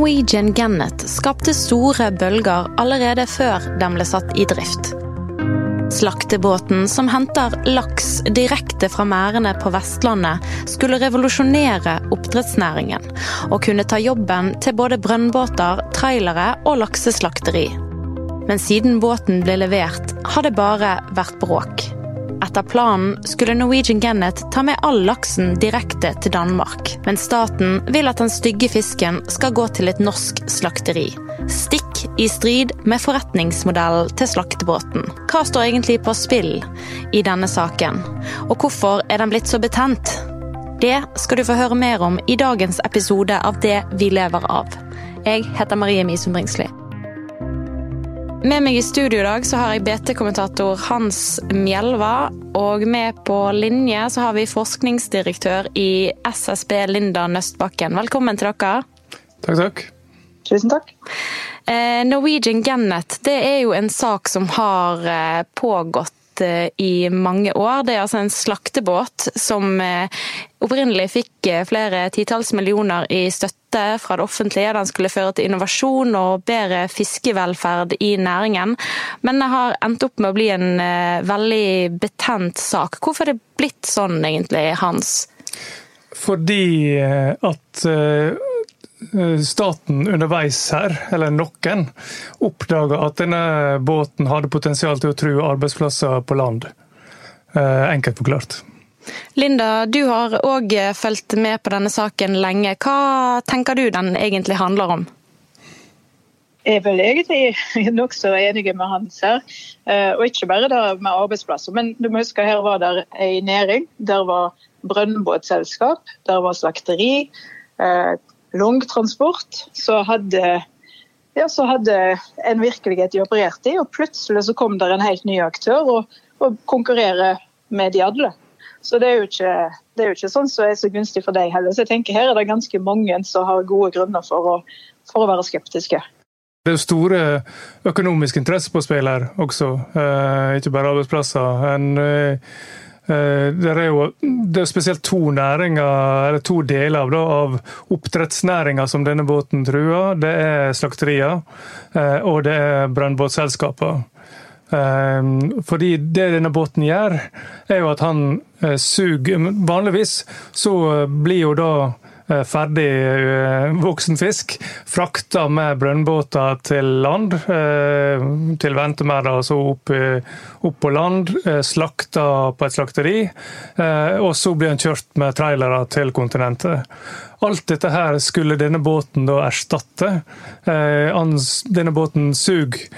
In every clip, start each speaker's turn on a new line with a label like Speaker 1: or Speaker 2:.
Speaker 1: Norwegian Gannet skapte store bølger allerede før den ble satt i drift. Slaktebåten som henter laks direkte fra merdene på Vestlandet, skulle revolusjonere oppdrettsnæringen, og kunne ta jobben til både brønnbåter, trailere og lakseslakteri. Men siden båten ble levert, har det bare vært bråk. Etter planen skulle Norwegian Gannet ta med all laksen direkte til Danmark. Men staten vil at den stygge fisken skal gå til et norsk slakteri. Stikk i strid med forretningsmodellen til slaktebåten. Hva står egentlig på spill i denne saken? Og hvorfor er den blitt så betent? Det skal du få høre mer om i dagens episode av Det vi lever av. Jeg heter Marie Misum Bringsli. Med meg i studio i dag så har jeg BT-kommentator Hans Mjelva. Og med på linje så har vi forskningsdirektør i SSB Linda Nøstbakken. Velkommen til dere.
Speaker 2: Takk, takk.
Speaker 3: Tusen takk.
Speaker 1: Eh, Norwegian Gannet det er jo en sak som har eh, pågått i mange år. Det er altså en slaktebåt som eh, opprinnelig fikk eh, flere titalls millioner i støtte fra det offentlige. Den skulle føre til innovasjon og bedre fiskevelferd i næringen. Men det har endt opp med å bli en eh, veldig betent sak. Hvorfor er det blitt sånn egentlig, Hans?
Speaker 2: Fordi at staten underveis her, eller noen, oppdaga at denne båten hadde potensial til å true arbeidsplasser på land. Enkelt forklart.
Speaker 1: Linda, du har òg fulgt med på denne saken lenge. Hva tenker du den egentlig handler om?
Speaker 3: Jeg er vel egentlig nokså enig med Hans her. Og ikke bare med arbeidsplasser. Men du må huske her var det en næring. Der var brønnbåtselskap, der var slakteri, langtransport. Så hadde, ja, så hadde en virkelighet de opererte i, og plutselig så kom det en helt ny aktør og, og konkurrerer med de alle. Så det er jo ikke, er jo ikke sånn som er så gunstig for deg heller. Så jeg tenker her er det ganske mange som har gode grunner for å, for å være skeptiske.
Speaker 2: Det er jo store økonomiske interesser på spill her også, eh, ikke bare arbeidsplasser. En, eh, det er jo det er spesielt to næringer, eller to deler av, da, av oppdrettsnæringa som denne båten truer. Det er slakterier, eh, og det er brønnbåtselskaper. Fordi det denne båten gjør, er jo at han suger Vanligvis så blir jo da ferdig voksen fisk frakta med brønnbåter til land, til ventemerder, altså opp, opp, på land. Slakta på et slakteri, og så blir han kjørt med trailere til kontinentet. Alt dette her skulle denne båten da erstatte. Denne båten suger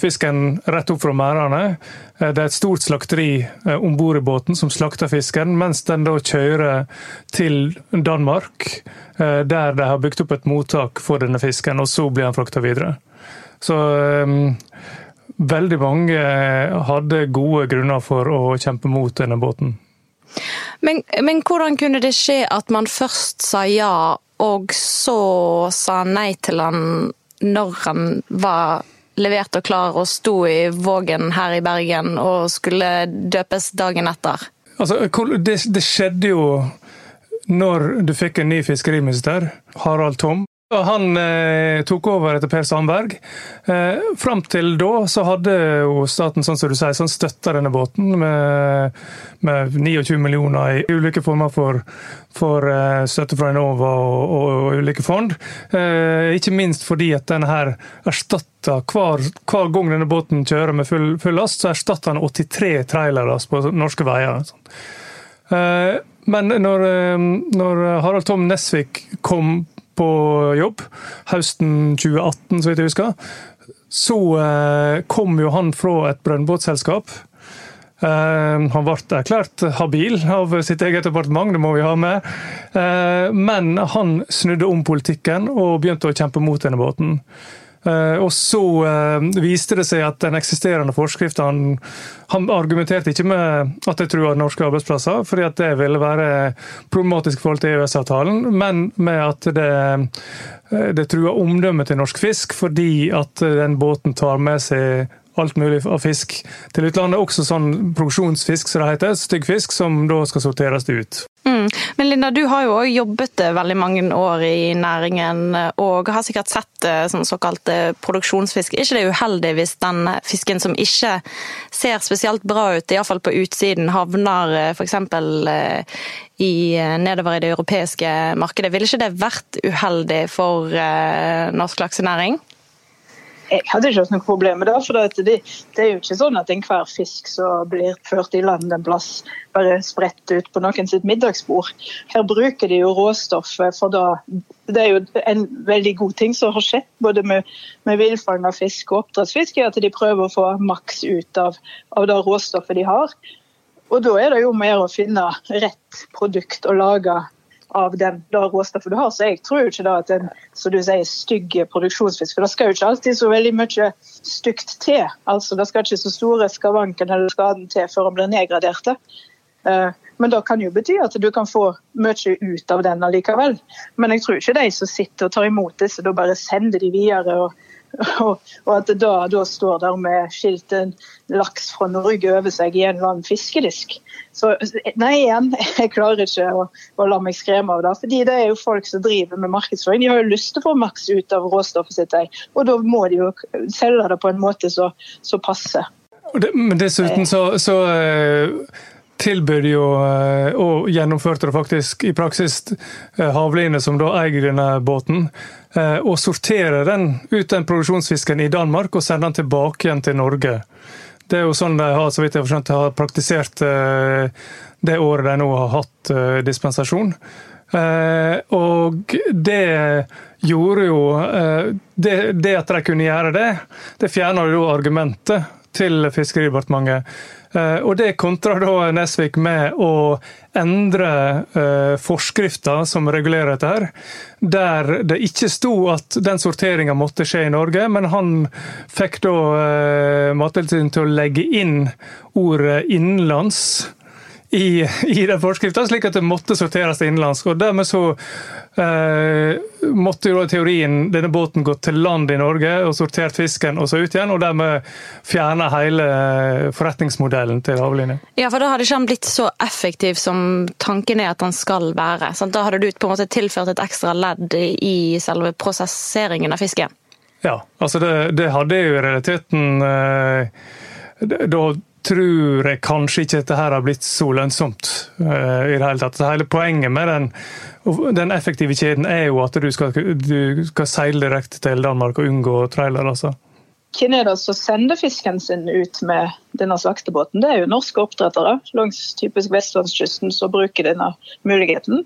Speaker 2: fisken rett opp fra merdene. Det er et stort slakteri om bord i båten som slakter fisken, mens den da kjører til Danmark, der de har bygd opp et mottak for denne fisken, og så blir han frakta videre. Så um, veldig mange hadde gode grunner for å kjempe mot denne båten.
Speaker 1: Men, men hvordan kunne det skje at man først sa ja, og så sa nei til han når han var levert og klar og sto i Vågen her i Bergen og skulle døpes dagen etter?
Speaker 2: Altså, det, det skjedde jo når du fikk en ny fiskeriminister, Harald Tom. Han eh, tok over etter Per Sandberg. Eh, Fram til da så hadde jo staten sånn som du sier, sånn støtta denne båten med, med 29 millioner i ulike former for, for eh, støtte fra Enova og, og, og ulike fond. Eh, ikke minst fordi at denne her erstatta hver, hver, gang denne båten kjører med full, full last, så erstatter han 83 trailere på norske veier. Eh, men når, eh, når Harald Tom Nesvik kom på jobb høsten 2018, så vidt jeg husker, så eh, kom jo han fra et brønnbåtselskap. Uh, han ble erklært habil av sitt eget departement, det må vi ha med. Uh, men han snudde om politikken og begynte å kjempe mot denne båten. Uh, og så viste det seg at den eksisterende forskriften han, han, argumenterte ikke med at det truer norske arbeidsplasser, fordi at det ville være problematisk i forhold til EØS-avtalen, men med at det, det truer omdømmet til norsk fisk fordi at den båten tar med seg alt mulig av fisk til utlandet. Også sånn produksjonsfisk, som det heter, stygg fisk, som da skal sorteres ut.
Speaker 1: Mm. Men Linda, du har jo òg jobbet eh, veldig mange år i næringen, eh, og har sikkert sett eh, sånn såkalt produksjonsfisk. Er ikke det uheldig hvis den fisken som ikke ser spesielt bra ut, iallfall på utsiden, havner f.eks. I, nedover i det europeiske markedet? Ville ikke det vært uheldig for norsk laksenæring?
Speaker 3: Jeg hadde ikke hatt noe problem med det. For det, det, er jo ikke sånn at enhver fisk som blir ført i land en plass, bare spredt ut på noen sitt middagsbord. Her bruker de jo råstoffet for da Det er jo en veldig god ting som har skjedd både med, med villfanga fisk og oppdrettsfisk, er at de prøver å få maks ut av, av det råstoffet de har. Og da er det jo mer å finne rett produkt å lage av den, råstoffet du har. Så jeg tror jo ikke da at en som du sier, stygg produksjonsfisk For det skal jo ikke alltid så veldig mye stygt til. Altså, Det skal ikke så store skavanken eller skaden til før den blir nedgradert. Eh, men det kan jo bety at du kan få mye ut av den allikevel. Men jeg tror ikke de som sitter og tar imot disse, da bare sender de videre. og og, at det da, da står der med skiltet 'laks fra Norge' over seg i en eller annen fiskedisk. Så nei, igjen, jeg klarer ikke å, å, la meg skremme av det. fordi det er jo folk som driver med markedsføring. De har jo lyst til å få maks ut av råstoffet sitt, og da må de jo selge det på en måte som passer.
Speaker 2: Men dessuten så, så uh tilbød jo, eh, og gjennomførte det faktisk i praksis, eh, Havline, som da eier denne båten, å sortere den ut den produksjonsfisken i Danmark og sende den tilbake igjen til Norge. Det er jo sånn de har så vidt jeg har skjønt, har praktisert eh, det året de nå har hatt eh, dispensasjon. Eh, og det gjorde jo det, at de kunne gjøre det, det fjerna jo argumentet til Fiskeridepartementet. Eh, og det kontrer da Nesvik med å endre forskrifta som regulerer dette, her, der det ikke sto at den sorteringa måtte skje i Norge, men han fikk da eh, Mattilsynet til å legge inn ordet innenlands i, i den forskrifta, slik at det måtte sorteres innenlands. Og dermed så eh, måtte jo teorien denne båten gått til land i Norge og sortert fisken og så ut igjen, og dermed fjerne hele forretningsmodellen til Havlinja.
Speaker 1: Ja, for da hadde ikke han blitt så effektiv som tanken er at han skal være. Sant? Da hadde du på en måte tilført et ekstra ledd i selve prosesseringen av fisken?
Speaker 2: Ja, altså det, det hadde jo i realiteten eh, da tror jeg kanskje ikke dette her har blitt så lønnsomt uh, i det hele tatt. Hele poenget med den, den, effektive kjeden er jo at du skal, du skal seile direkte til Danmark og unngå trailer. altså.
Speaker 3: Hvem er det som sender fisken sin ut med denne slaktebåten? Det er jo norske oppdrettere langs typisk vestlandskysten som bruker denne muligheten.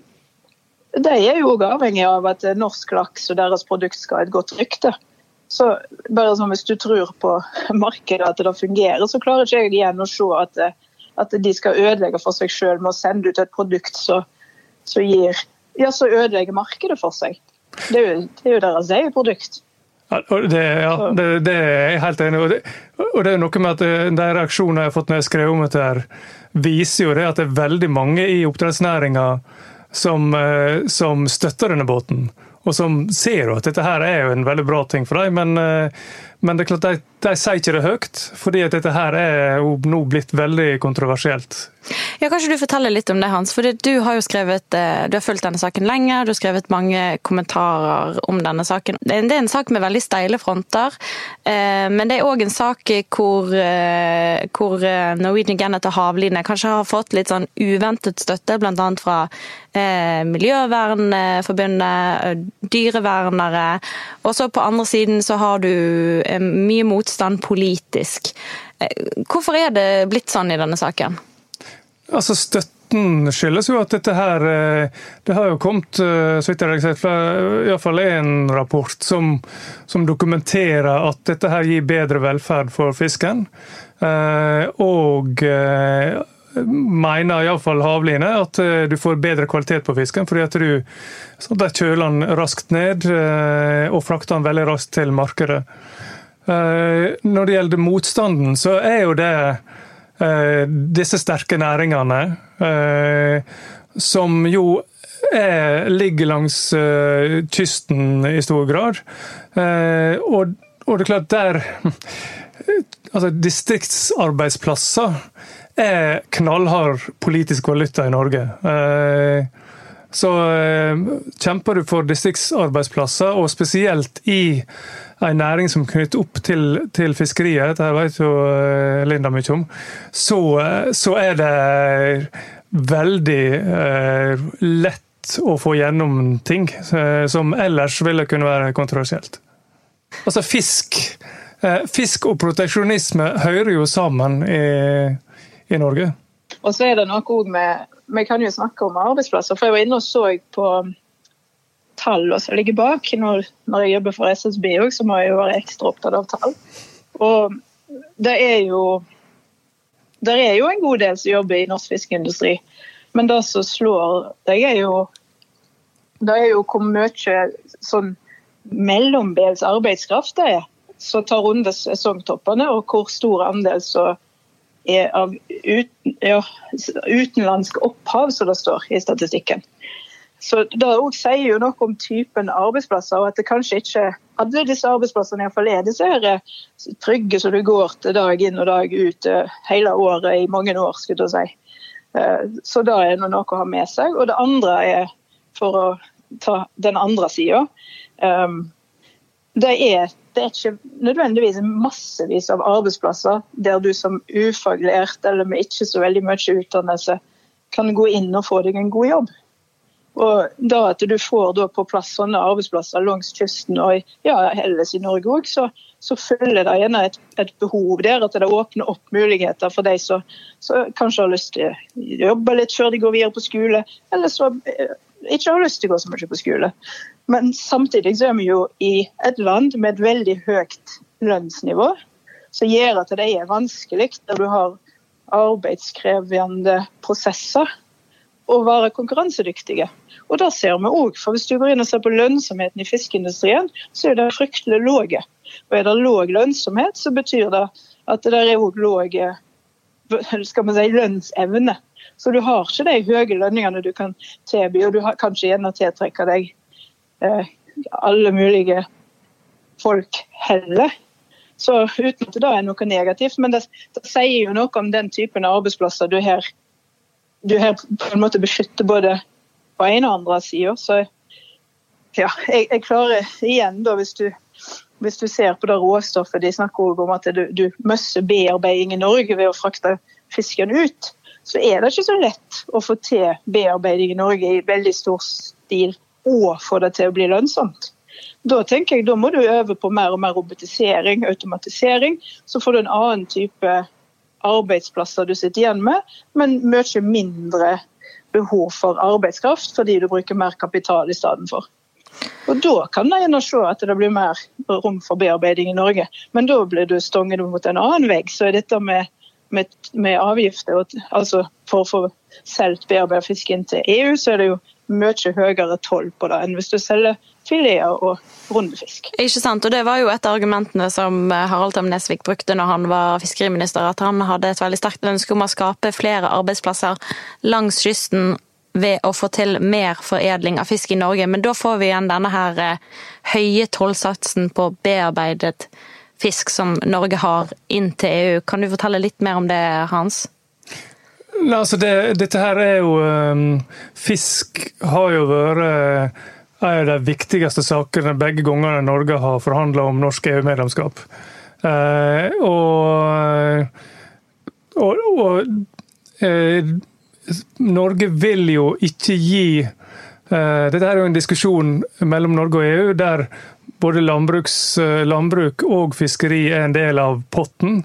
Speaker 3: De er jo òg avhengig av at norsk laks og deres produkt skal ha et godt rykte. Så bare sånn Hvis du tror på markedet at det fungerer, så klarer ikke jeg igjen å se at, at de skal ødelegge for seg sjøl med å sende ut et produkt som gir Ja, så ødelegger markedet for seg. Det er jo, det er jo deres eget produkt.
Speaker 2: Det, ja det, det, er jeg helt enig i. Og det, og det er noe med at eh, de reaksjonene jeg har fått når jeg skrev om dette, her, viser jo det at det er veldig mange i oppdrettsnæringa som, eh, som støtter denne båten og som ser at dette her er jo en veldig bra ting for dem. Men, eh, men det er klart de, de, sier ikke det høyt, fordi at dette her er jo nå blitt veldig kontroversielt.
Speaker 1: Ja, Kanskje du forteller litt om det, Hans. For du har jo skrevet, eh, du har fulgt denne saken lenge, du har skrevet mange kommentarer om denne saken. Det er en sak med veldig steile fronter, eh, men det er òg en sak hvor, eh, hvor Norwegian Gannet og Havline kanskje har fått litt sånn uventet støtte, bl.a. fra Miljøvernforbundet, dyrevernere. Og så på andre siden så har du mye motstand politisk. Hvorfor er det blitt sånn i denne saken?
Speaker 2: Altså Støtten skyldes jo at dette her eh, Det har jo kommet eh, så vidt jeg har iallfall én rapport som, som, dokumenterer at dette her gir bedre velferd for fisken. Eh, og mener iallfall Havline at du får bedre kvalitet på fisken. fordi at du så der kjøler den raskt ned og frakter den veldig raskt til markedet. Når det gjelder motstanden, så er jo det Eh, disse sterke næringene, eh, som jo er, ligger langs eh, kysten i stor grad. Og, og det er klart, der Altså, distriktsarbeidsplasser er knallhard politisk valuta i Norge. Så kjemper du for distriktsarbeidsplasser, og spesielt i en næring som knytter opp til, til fiskeriet, dette vet jo eh, Linda mye om, så, eh, så er det veldig eh, lett å få gjennom ting eh, som ellers ville kunne være kontroversielt. Altså fisk, eh, fisk og proteksjonisme hører jo sammen i, i Norge.
Speaker 3: Og så er det noe med Vi kan jo snakke om arbeidsplasser, for jeg var inne og så på tall som ligger bak. Når, når, jeg jobber for SSB òg, så må jeg jo være ekstra opptatt av tall. Og det er jo det er jo en god del som jobber i norsk fiskeindustri, men det som slår deg, er jo det er jo hvor mye sånn mellombels arbeidskraft det er som tar under sesongtoppene, og hvor stor andel som er av uten, ja, utenlandsk opphav, som det står i statistikken. Så Det sier jo noe om typen arbeidsplasser, og at det kanskje ikke alle disse arbeidsplassene iallfall er disse her eh, trygge som du går til dag inn og dag ut eh, hele året i mange år. skulle jeg si. Eh, så det er noe å ha med seg. Og det andre er, for å ta den andre sida det, er, det er ikke nødvendigvis massevis av arbeidsplasser der du som ufaglært eller med ikke så veldig mye utdannelse kan gå inn og få deg en god jobb. Og da At du får på plass sånne arbeidsplasser langs kysten og ja, ellers i Norge òg, så, så følger det gjerne et, et, behov der. At det åpner opp muligheter for de som, som, kanskje har lyst til å jobbe litt før de går videre på skole, eller som eh, ikke har lyst til å gå så mye på skole. Men samtidig så er vi jo i et land med et veldig høyt lønnsnivå, som gjør at det er vanskelig når du har arbeidskrevende prosesser å være konkurransedyktige. Og det ser vi òg. For hvis du går inn og ser på lønnsomheten i fiskeindustrien, så er det fryktelig lave. Og er det låg lønnsomhet, så betyr det at det er òg man si, lønnsevne. Så du har ikke de høye lønningene du kan tilby, og du kan ikke gjerne tiltrekke deg alle mulige folk heller. Så uten at det er noe negativt, men det, det sier jo noe om den typen arbeidsplasser du her du her på en måte beskytter både på ene og andre sida. Så ja, jeg, jeg, klarer igjen, da, hvis du, hvis du ser på det råstoffet De snakker om at du, du møsser bearbeiding i Norge ved å frakte fisken ut. Så er det ikke så lett å få til bearbeiding i Norge i veldig stor stil og få det til å bli lønnsomt. Da tenker jeg, da må du øve på mer og mer robotisering, automatisering. Så får du en annen type arbeidsplasser du sitter igjen med, men mye mindre behov for arbeidskraft fordi du bruker mer kapital i stedet for. Og Da kan jeg gjerne se at det blir mer rom for bearbeiding i Norge. Men da blir du stonget mot en annen vegg. Så er dette med, med, med avgifter altså For å få solgt bearbeidet fisk inn til EU, så er det jo mye høyere toll på det enn hvis du selger fileter og rundefisk.
Speaker 1: Ikke sant, og Det var jo et av argumentene som Harald Tom Nesvik brukte når han var fiskeriminister, at han hadde et veldig sterkt ønske om å skape flere arbeidsplasser langs kysten ved å få til mer foredling av fisk i Norge. Men da får vi igjen denne her eh, høye tollsatsen på bearbeidet fisk som Norge har inn til EU. Kan du fortelle litt mer om det, Hans?
Speaker 2: Altså det, dette her er jo um, Fisk har jo vært uh, en av de viktigste sakene begge gangene Norge har forhandla om norsk EU-medlemskap. Uh, og, og, og uh, Norge vil jo ikke gi Dette er jo en diskusjon mellom Norge og EU der både eh, landbruk og fiskeri er en del av potten.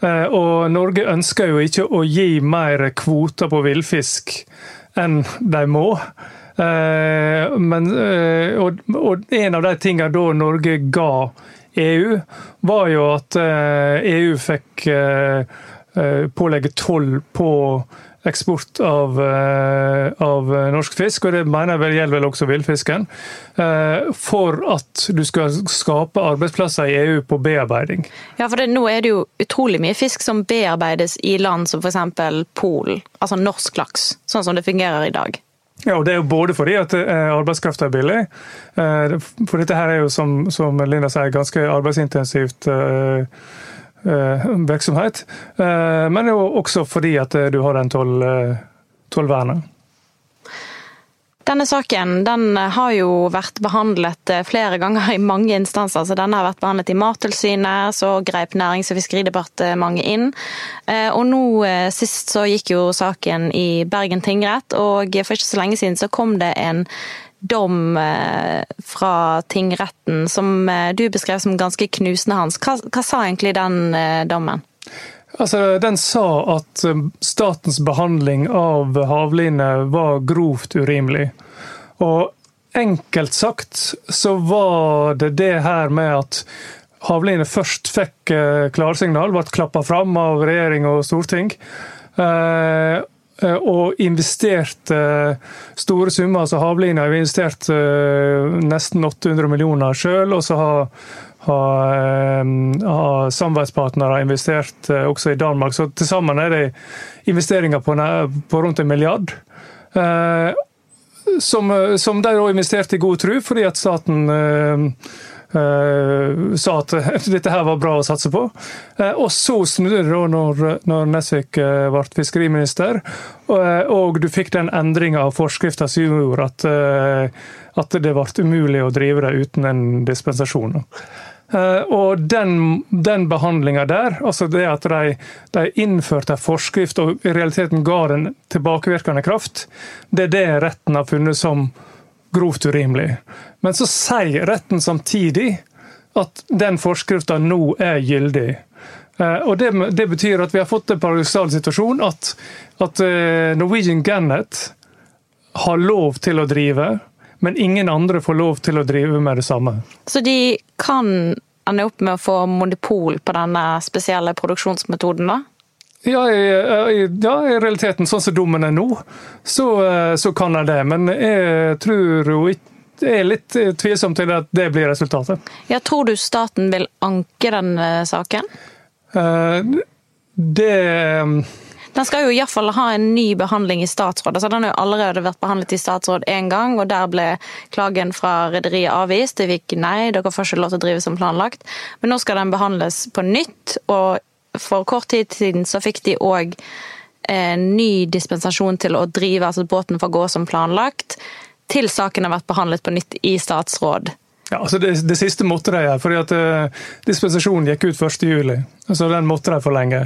Speaker 2: Eh, og Norge ønsker jo ikke å gi mer kvoter på villfisk enn de må. Eh, men, og en av de tingene da Norge ga EU, var jo at EU e fikk pålegge toll på eksport av, eh, av, norsk fisk, og det mener jeg vel gjelder vel også villfisken, eh, for at du skal skape arbeidsplasser i EU på bearbeiding.
Speaker 1: Ja, for det, nå er det jo utrolig mye fisk som bearbeides i land som f.eks. Polen, altså norsk laks, sånn som det fungerer i dag.
Speaker 2: Ja, og Det er jo både fordi at arbeidskraften er billig. For dette her er jo, som, som Linda sier, ganske arbeidsintensivt Eh, virksomhet. Eh, men også fordi at du har den eh, tollvernet.
Speaker 1: Denne saken den har jo vært behandlet flere ganger i mange instanser. så Denne har vært behandlet i Mattilsynet, så greip Nærings- og fiskeridepartementet inn. Og nå sist så gikk jo saken i Bergen tingrett, og for ikke så lenge siden så kom det en dom eh, fra tingretten som eh, du beskrev som ganske knusende, Hans. Hva, hva sa egentlig den eh, dommen?
Speaker 2: Altså, den sa at statens behandling av havline var grovt urimelig. Og enkelt sagt så var det det her med at havline først fikk klarsignal, ble klappa fram av regjering og storting. Eh, og investert store summer. altså Havlina har investert eh, nesten 800 millioner sjøl. Og så har, har, eh, har samarbeidspartnere investert også i Danmark. Så til sammen er det investeringer på, på rundt en milliard. Som, som de da investerte i god tro, fordi at staten Uh, sa at dette her var bra å satse på. Uh, og så snudde det da når, når Nesvik uh, ble fiskeriminister, og du fikk den endringa av forskrifta som gjorde at, at det ble umulig å drive det uten en dispensasjon. Og den, den behandlinga der, altså det at de, de innførte en forskrift og i realiteten ga den tilbakevirkende kraft, det er det retten har funnet som grovt urimelig. Men så sier retten samtidig at den forskrifta nå er gyldig. Eh, og det, det, betyr at vi har fått en paradoksal situasjon at, at eh, Norwegian Gannet har lov til å drive, men ingen andre får lov til å drive med det samme.
Speaker 1: Så de kan ende opp med å få monopol på denne spesielle produksjonsmetoden, da?
Speaker 2: Ja i, ja, i, realiteten, sånn som dommen er nå, så, eh, så kan jeg det. Men jeg tror jo ikke er litt tvilsom til at det blir resultatet.
Speaker 1: Ja, Tror du staten vil anke den eh, saken?
Speaker 2: Uh, det
Speaker 1: Den skal jo iallfall ha en ny behandling i statsråd. Altså, den har jo allerede vært behandlet i statsråd én gang, og der ble klagen fra rederiet avvist. De fikk nei, dere får ikke lov til å drive som planlagt. Men nå skal den behandles på nytt, og for kort tid siden så fikk de òg en ny dispensasjon til å drive, altså båten får gå som planlagt, til saken har vært behandlet på nytt i statsråd.
Speaker 2: Ja, altså det, det siste måtte de gjøre, fordi at uh, dispensasjonen gikk ut 1.7. Altså den måtte de forlenge.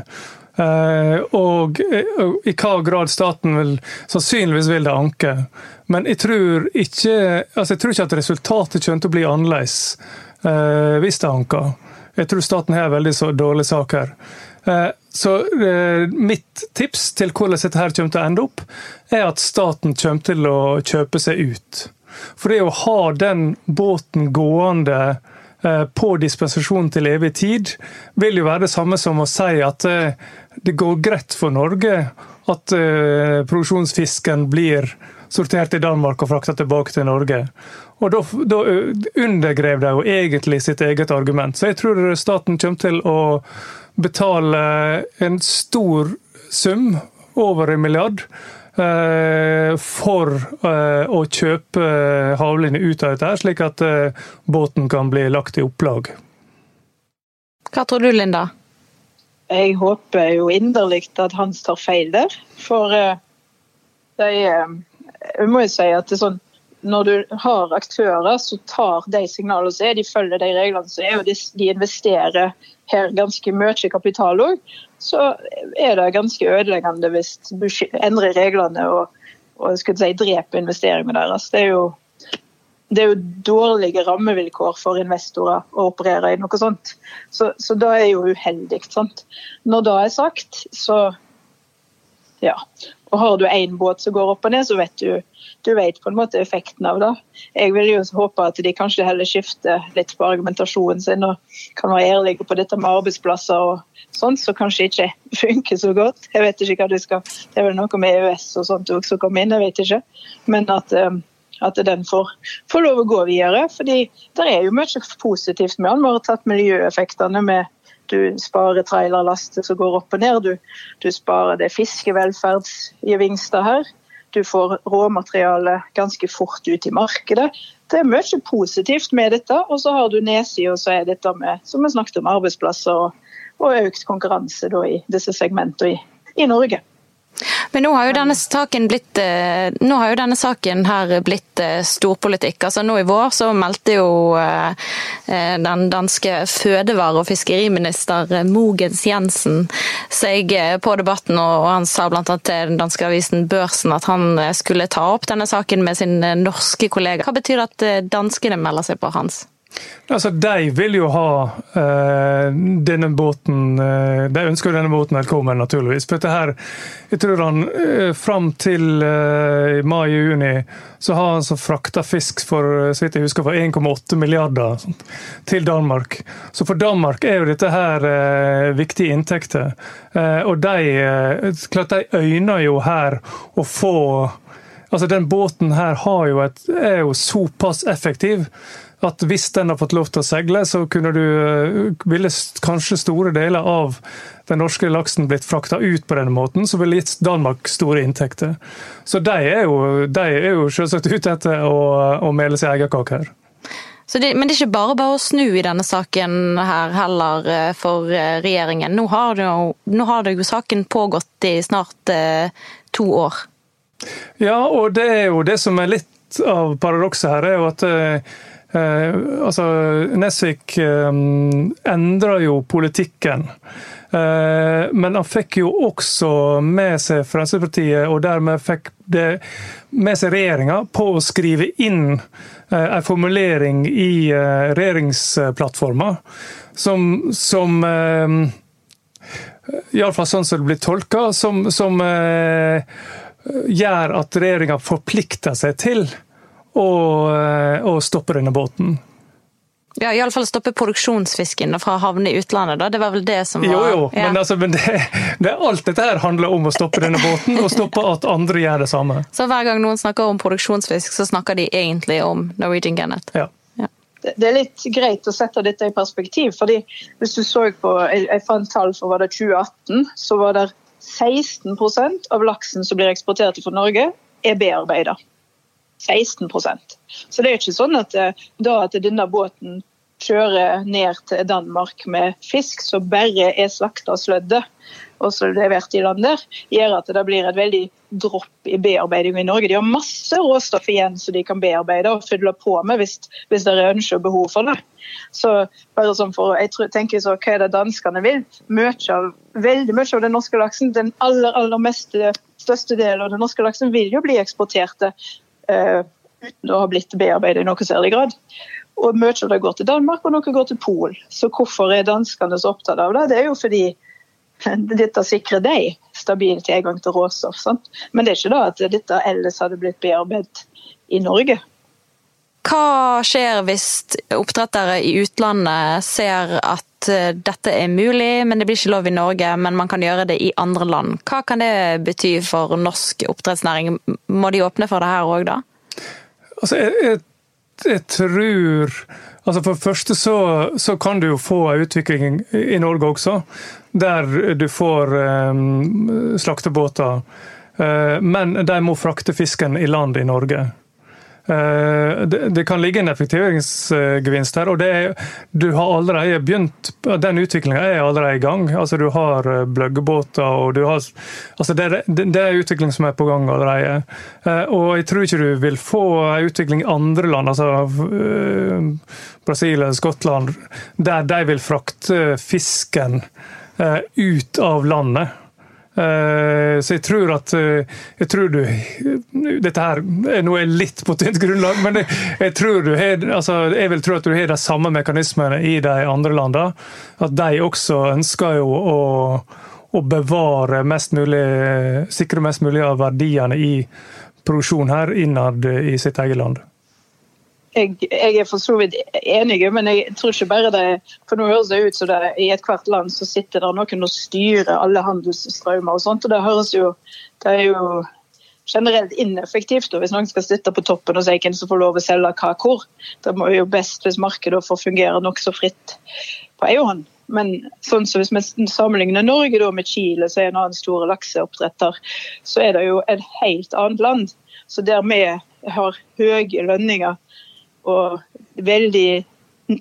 Speaker 2: Uh, og uh, i hva grad staten vil Sannsynligvis vil det anke. Men jeg tror ikke, altså jeg tror ikke at resultatet kommer til å bli annerledes hvis det anker. Jeg tror staten har veldig så sak her. Eh, så eh, mitt tips til hvordan dette her kommer til å ende opp, er at staten kommer til å kjøpe seg ut. For det å ha den båten gående eh, på dispensasjon til evig tid, vil jo være det samme som å si at det går greit for Norge at produksjonsfisken blir sortert i Danmark og frakta tilbake til Norge. Og Da, da undergrev de jo egentlig sitt eget argument. Så jeg tror staten kommer til å betale en stor sum, over en milliard, for å kjøpe havlinje ut av dette, slik at båten kan bli lagt i opplag.
Speaker 1: Hva tror du, Linda?
Speaker 3: jeg håper jo inderlig at Hans tar feil der. For de, jeg må jo si at det er sånn, når du har aktører som tar de signalene som er, de følger de reglene som er, og de, investerer her ganske mye kapital òg, så er det ganske ødeleggende hvis du endrer reglene og, og si, dreper investeringene deres. Det er jo det er jo dårlige rammevilkår for investorer å operere i noe sånt. Så, så det er jo uheldig. Sant? Når det er sagt, så ja. Og har du én båt som går opp og ned, så vet du, du vet på en måte effekten av det. Jeg vil jo håpe at de kanskje heller skifter litt på argumentasjonen sin og kan være ærlige på dette med arbeidsplasser og sånt, som kanskje ikke funker så godt. Jeg vet ikke hva du skal Det er vel noe med EØS og sånt som kommer inn, jeg vet ikke. Men at um, at den får, får, lov å gå videre. fordi det er jo mye positivt med den. Vi har tatt miljøeffektene med du sparer trailerlaster som går opp og ned. Du, du sparer det fiskevelferdsgevinster her. Du får råmateriale ganske fort ut i markedet. Det er mye positivt med dette. Og så har du nedsida, så er dette med som vi snakket om, arbeidsplasser og, og økt konkurranse da, i disse segmentene i, i Norge.
Speaker 1: Men nå har jo denne saken blitt, eh, jo denne saken her blitt eh, storpolitikk. Altså Nå i vår så meldte jo eh, den danske fødevare- og fiskeriminister Mogens Jensen seg på debatten, og han sa bl.a. til den danske avisen Børsen at han skulle ta opp denne saken med sin norske kollega. Hva betyr det at danskene melder seg på hans?
Speaker 2: Altså, De vil jo ha uh, denne båten uh, De ønsker jo denne båten velkommen, naturligvis. For dette her, jeg tror han uh, Fram til uh, mai-juni så har han så frakta fisk for så vidt jeg husker, for 1,8 milliarder sånt, til Danmark. Så for Danmark er jo dette her viktige inntekter. og de, klart de øyner jo her å få Altså, Den båten her et, er jo såpass effektiv at hvis den har fått lov til å seile, så du, eh, ville kanskje store deler av den norske laksen blitt frakta ut på denne måten, som ville gitt Danmark store inntekter. Så de er jo, de er jo selvsagt ute etter å, å mele seg eierkake her.
Speaker 1: Det, men det er ikke bare bare å snu i denne saken her heller eh, for eh, regjeringen. Nå har, det jo, nå har det jo saken pågått i snart eh, to år.
Speaker 2: Ja, og det er jo det som er litt av paradokset her, er jo at Eh, altså, Nesvik eh, endra jo politikken. Eh, men han fikk jo også med seg Fremskrittspartiet, og dermed fikk det med seg regjeringa på å skrive inn en formulering i regjeringsplattforma som, som Iallfall sånn som det blir tolka, som, som gjør at regjeringa forplikter seg til og, eh, og stoppe denne båten.
Speaker 1: Ja, Iallfall stoppe produksjonsfisken fra å havne i utlandet. da. Det var vel det som var
Speaker 2: Jo, jo, ja. men, altså, men det, det, alt dette her handler om å stoppe denne båten, og stoppe at andre gjør det samme.
Speaker 1: Så hver gang noen snakker om produksjonsfisk, så snakker de egentlig om Norwegian Gannet?
Speaker 2: Ja.
Speaker 3: ja. Det er litt greit å sette dette i perspektiv. fordi hvis du så på, Jeg, jeg fant tall for var det 2018, så var det 16% av laksen som blir eksportert fra Norge, er bearbeida. 16% Så det er ikke sånn at eh, da at denne båten kjører ned til Danmark med fisk som bare er slakta og slødde, og så levert i land der, gjør at det blir et veldig dropp i bearbeiding i Norge. De har masse råstoff igjen som de kan bearbeide og fylle på med hvis, hvis det er ønske og behov for det. Så bare sånn for, jeg tror, tenker så, Hva er det danskene vil? Mye av, veldig mye av den norske laksen, den aller aller meste, største delen av den norske laksen vil jo bli eksportert uten å ha blitt bearbeidet i noe særlig grad. Og Mye av det går til Danmark, og noe går til Pol. Så hvorfor er danskene så opptatt av det? Det er jo fordi dette sikrer dem stabil tilgang til råstoff. Sant? Men det er ikke da at dette ellers hadde blitt bearbeidet i Norge.
Speaker 1: Hva skjer hvis oppdrettere i utlandet ser at eh, dette er mulig, men det blir ikke lov i Norge, men man kan gjøre det i andre land? Hva kan det bety for norsk oppdrettsnæring? Må de åpne for det her òg, da?
Speaker 2: Altså, jeg, jeg, jeg, tror altså For det første så, så kan du jo få en utvikling i Norge også, der du får um, slaktebåter. Uh, men de må frakte fisken i land i Norge. Eh, det kan ligge en effektiveringsgevinst her. og er, Du har allerede begynt, den utviklinga er allerede i gang. Altså Du har eh, bløggebåter og du har altså det, det er utvikling som er på gang allerede. Eh, og jeg tror ikke du vil få en utvikling i andre land, altså Brasil eller Skottland, der de vil frakte fisken ut av landet. Eh, så jeg tror at eh, jeg tror du Dette her er noe litt på tynt grunnlag, men jeg, tror du har, altså, jeg vil tro at du har de samme mekanismene i de andre landene. At de også ønsker jo å, å bevare mest mulig, sikre mest mulig av verdiene i produksjon her innad i sitt eget land
Speaker 3: jeg, jeg, er for så vidt enig, men jeg tror ikke bare det For nå høres det ut som det i ethvert land så sitter det noen og styrer alle handelsstrømmer og sånt. og Det høres jo det er jo generelt ineffektivt hvis noen skal sitte på toppen og si hvem som får lov å selge hva hvor. Det må jo best hvis markedet får fungere nokså fritt på ei hånd. Men sånn som hvis vi sammenligner Norge da med Chile, som er en annen stor lakseoppdretter, så er det jo et helt annet land. Så der vi har høye lønninger og veldig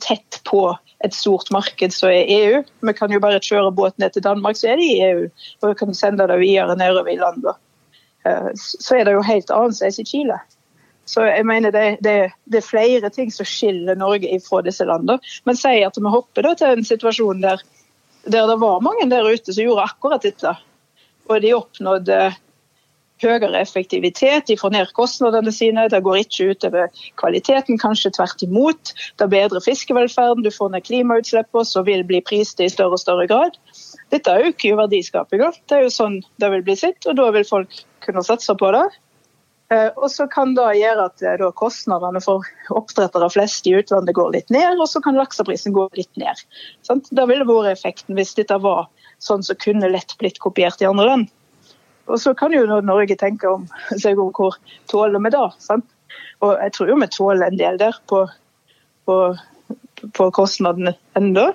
Speaker 3: tett på et stort marked som er EU. Vi kan jo bare kjøre båten ned til Danmark, så er det i EU. Og vi kan sende det videre nedover i landet. Eh, så er det jo helt annerledes i Chile. Så jeg mener det, det, det, er flere ting som skiller Norge fra disse landene. Men si at vi hopper til en situasjon der, der det var mange der ute som gjorde akkurat dette. Og de oppnådde høyere effektivitet, de får ned kostnadene sine. Det går ikke utover kvaliteten, kanskje tvert imot. Det bedrer fiskevelferden, du får ned klimautslippene, som vil bli prist i større og større grad. Dette øker jo verdiskapinga. Det er jo sånn det vil bli sitt, og da vil folk kunne satse på det. Eh, og så kan det gjøre at eh, kostnadene for oppdrettere flest i utlandet går litt ned, og så kan lakseprisen gå litt ned. Det ville vært effekten hvis dette var sånn som kunne lett blitt kopiert i andre land. Og så kan jo Norge tenke om seg om hvor tåler vi det. Sant? Og jeg tror jo vi tåler en del der på, på, på kostnadene ennå.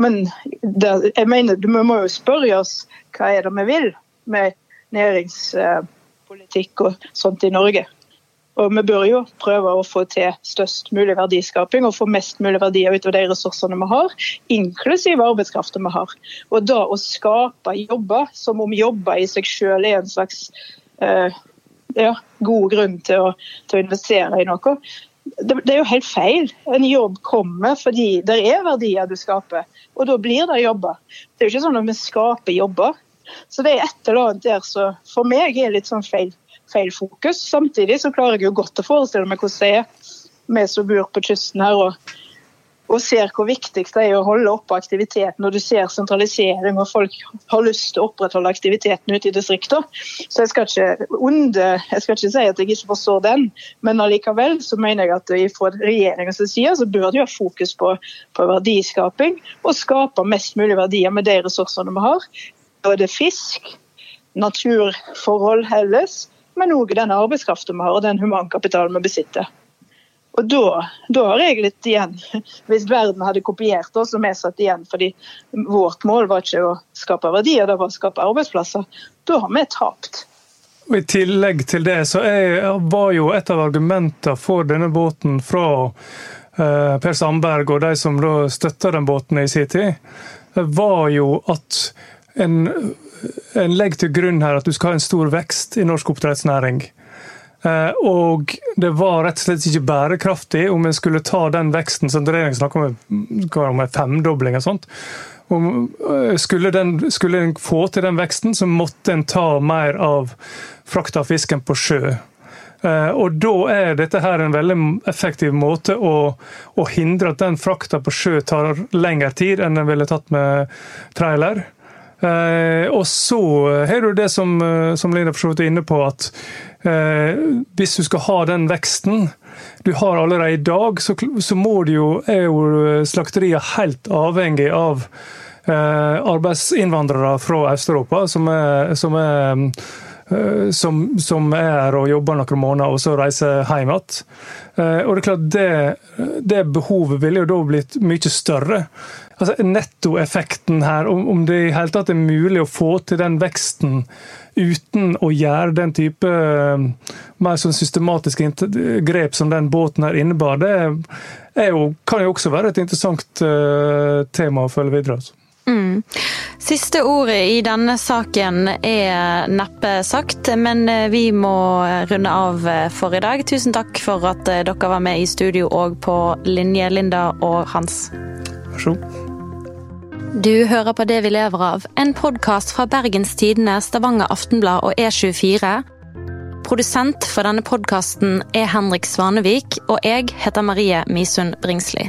Speaker 3: Men det, jeg mener, vi må jo spørre oss hva er det vi vil med næringspolitikk og sånt i Norge. Og Vi bør jo prøve å få til størst mulig verdiskaping og få mest mulig verdier ut av de ressursene vi har, inklusiv arbeidskraften vi har. Og da å skape jobber som om jobber i seg selv er en slags eh, ja, god grunn til å, til å, investere i noe. Det, det, er jo helt feil. En jobb kommer fordi det er verdier du skaper, og da blir det jobber. Det er jo ikke sånn at vi skaper jobber. Så det er et eller annet der som for meg er litt sånn feil feil fokus. Samtidig så klarer jeg jo godt å forestille meg hvordan det er, vi som bor på kysten her og, og ser hvor viktig det er å holde oppe aktiviteten når du ser sentralisering og folk har lyst til å opprettholde aktiviteten ute i distriktene. Så jeg skal, ikke onde, jeg skal ikke si at jeg ikke forstår den, men allikevel så mener jeg at fra regjeringens side så bør de ha fokus på, på verdiskaping og skape mest mulig verdier med de ressursene vi har. Både fisk, naturforhold ellers, men òg den arbeidskraften vi har og den humankapitalen vi besitter. Og da, da, har jeg litt igjen, hvis verden hadde kopiert oss og vi satt igjen fordi vårt mål var ikke å skape verdier, det var å skape arbeidsplasser, da har vi tapt.
Speaker 2: Og I tillegg til det så er, var jo et av argumentene for denne båten fra eh, Per Sandberg og de som da støtta den båten i sin tid, var jo at en en legger til grunn her at du skal ha en stor vekst i norsk oppdrettsnæring. Eh, og det var rett og slett ikke bærekraftig om en skulle ta den veksten som regjeringen snakker om, en femdobling og sånt. Eh, skulle, den, skulle en få til den veksten, så måtte en ta mer av frakt av fisken på sjø. Eh, og da er dette her en veldig effektiv måte å, å hindre at den frakta på sjø tar lengre tid enn den ville tatt med trailer. Eh, og så har du det som, eh, som Lina for så vidt er inne på, at eh, hvis du skal ha den veksten du har allerede i dag, så, så må du jo, er jo slakteriene helt avhengig av arbeidsinnvandrere fra Øst-Europa, som er, som er som, som, er og jobber noen måneder og så reiser hjem igjen. Og det er klart det, det behovet ville jo da blitt mye større altså, nettoeffekten her, om, det i hele tatt er mulig å få til den veksten uten å gjøre den type uh, mer sånn systematiske grep som den båten her innebar, det jo, kan jo også være et interessant uh, tema å følge videre. altså.
Speaker 1: Mm. Siste ordet i denne saken er neppe sagt, men vi må runde av for i dag. Tusen takk for at dere var med i studio og på linje, Linda og Hans.
Speaker 2: Vær så god.
Speaker 1: Du hører på Det vi lever av, en podkast fra Bergens Tidende, Stavanger Aftenblad og E24. Produsent for denne podkasten er Henrik Svanevik, og jeg heter Marie Misund Bringsli.